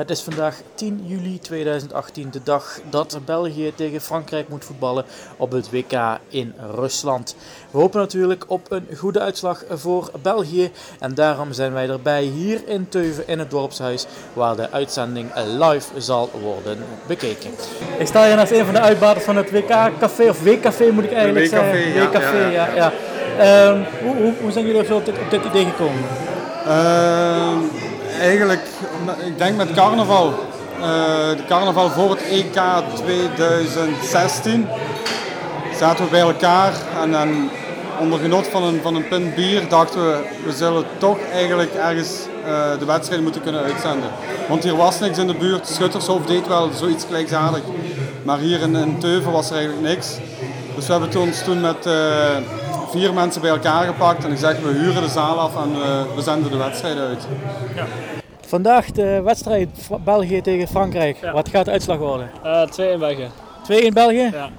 Het is vandaag 10 juli 2018, de dag dat België tegen Frankrijk moet voetballen op het WK in Rusland. We hopen natuurlijk op een goede uitslag voor België en daarom zijn wij erbij hier in Teuven in het dorpshuis waar de uitzending live zal worden bekeken. Ik sta hier naast een van de uitbaters van het WK-café, of W-café moet ik eigenlijk zeggen. W-café, ja, ja. ja. Ehm, hoe, hoe, hoe zijn jullie op dit, op dit idee gekomen? Ehm, eigenlijk, ik denk met carnaval. Uh, de carnaval voor het EK 2016 zaten we bij elkaar en, en onder genot van een, van een pint bier dachten we, we zullen toch eigenlijk ergens uh, de wedstrijd moeten kunnen uitzenden. Want hier was niks in de buurt. Schuttershoofd deed wel zoiets gelijkaardig. Maar hier in, in Teuven was er eigenlijk niks. Dus we hebben ons toen met uh, vier mensen bij elkaar gepakt en ik zeg, we huren de zaal af en uh, we zenden de wedstrijd uit. Ja. Vandaag de wedstrijd België tegen Frankrijk. Ja. Wat gaat de uitslag worden? Uh, 2 in België. 2 in België? Ja.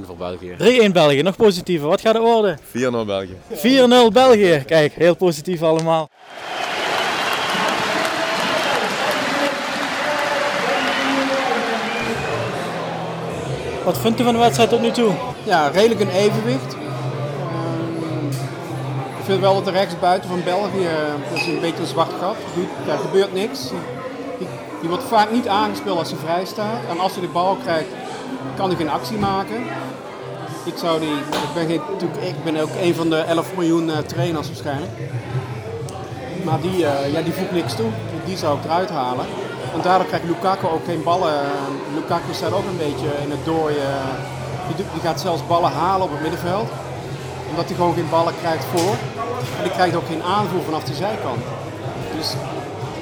3-1 voor België. 3-1 België, nog positiever. Wat gaat het worden? 4-0 België. 4-0 België. Kijk, heel positief allemaal. Wat vindt u van de wedstrijd tot nu toe? Ja, redelijk een evenwicht vind wel dat de rechtsbuiten van België, eh, dat is een beetje een zwart gat. Er gebeurt niks. Die, wordt vaak niet aangespeeld als hij vrij staat. En als hij de bal krijgt, kan hij geen actie maken. Ik, zou die, ik, ben ik ben ook een van de 11 miljoen uh, trainers waarschijnlijk. Maar die, uh, ja, die voegt niks toe. Die, die, zou ik eruit halen. En daardoor krijgt Lukaku ook geen ballen. Lukaku staat ook een beetje in het dooien. Die, die gaat zelfs ballen halen op het middenveld omdat hij gewoon geen ballen krijgt voor. En hij krijgt ook geen aanvoer vanaf de zijkant. Dus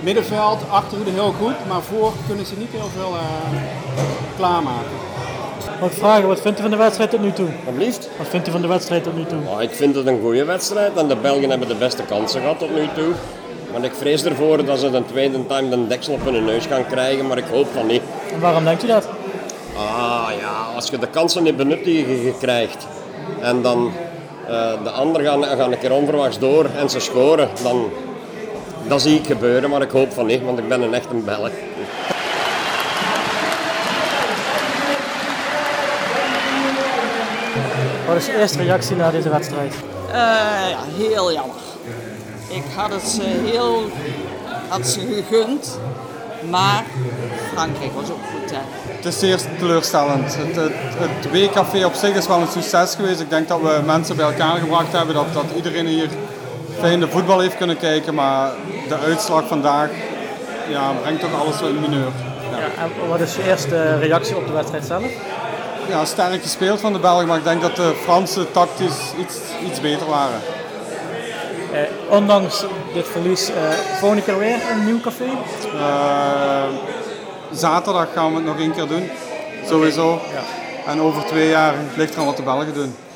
middenveld, achterhoede heel goed, maar voor kunnen ze niet heel veel uh, klaarmaken. Wat vragen, wat vindt u van de wedstrijd tot nu toe? Alsjeblieft. Wat vindt u van de wedstrijd tot nu toe? Oh, ik vind het een goede wedstrijd en de Belgen hebben de beste kansen gehad tot nu toe. Maar ik vrees ervoor dat ze de tweede time de deksel op hun neus gaan krijgen, maar ik hoop van niet. En waarom denkt u dat? Ah ja, als je de kansen niet benut die je krijgt en dan de anderen gaan, gaan een keer onverwachts door en ze scoren. Dan, dat zie ik gebeuren, maar ik hoop van niet, want ik ben een echte Belg. Wat is je eerste reactie na deze wedstrijd? Uh, ja, heel jammer. Ik had het ze heel had ze gegund, maar Frankrijk was ook goed. Hè. Het is zeer teleurstellend. Het, het, het W-café op zich is wel een succes geweest. Ik denk dat we mensen bij elkaar gebracht hebben, dat, dat iedereen hier fijn de voetbal heeft kunnen kijken. Maar de uitslag vandaag ja, brengt toch alles wel in mineur. Ja. Ja, wat is je eerste reactie op de wedstrijd zelf? Ja, sterk gespeeld van de Belgen, maar ik denk dat de Fransen tactisch iets, iets beter waren. Eh, ondanks dit verlies, eh, volgende keer weer een nieuw café? Uh, zaterdag gaan we het nog één keer doen. Sowieso. Ja. En over twee jaar ligt er wat de Belgen doen.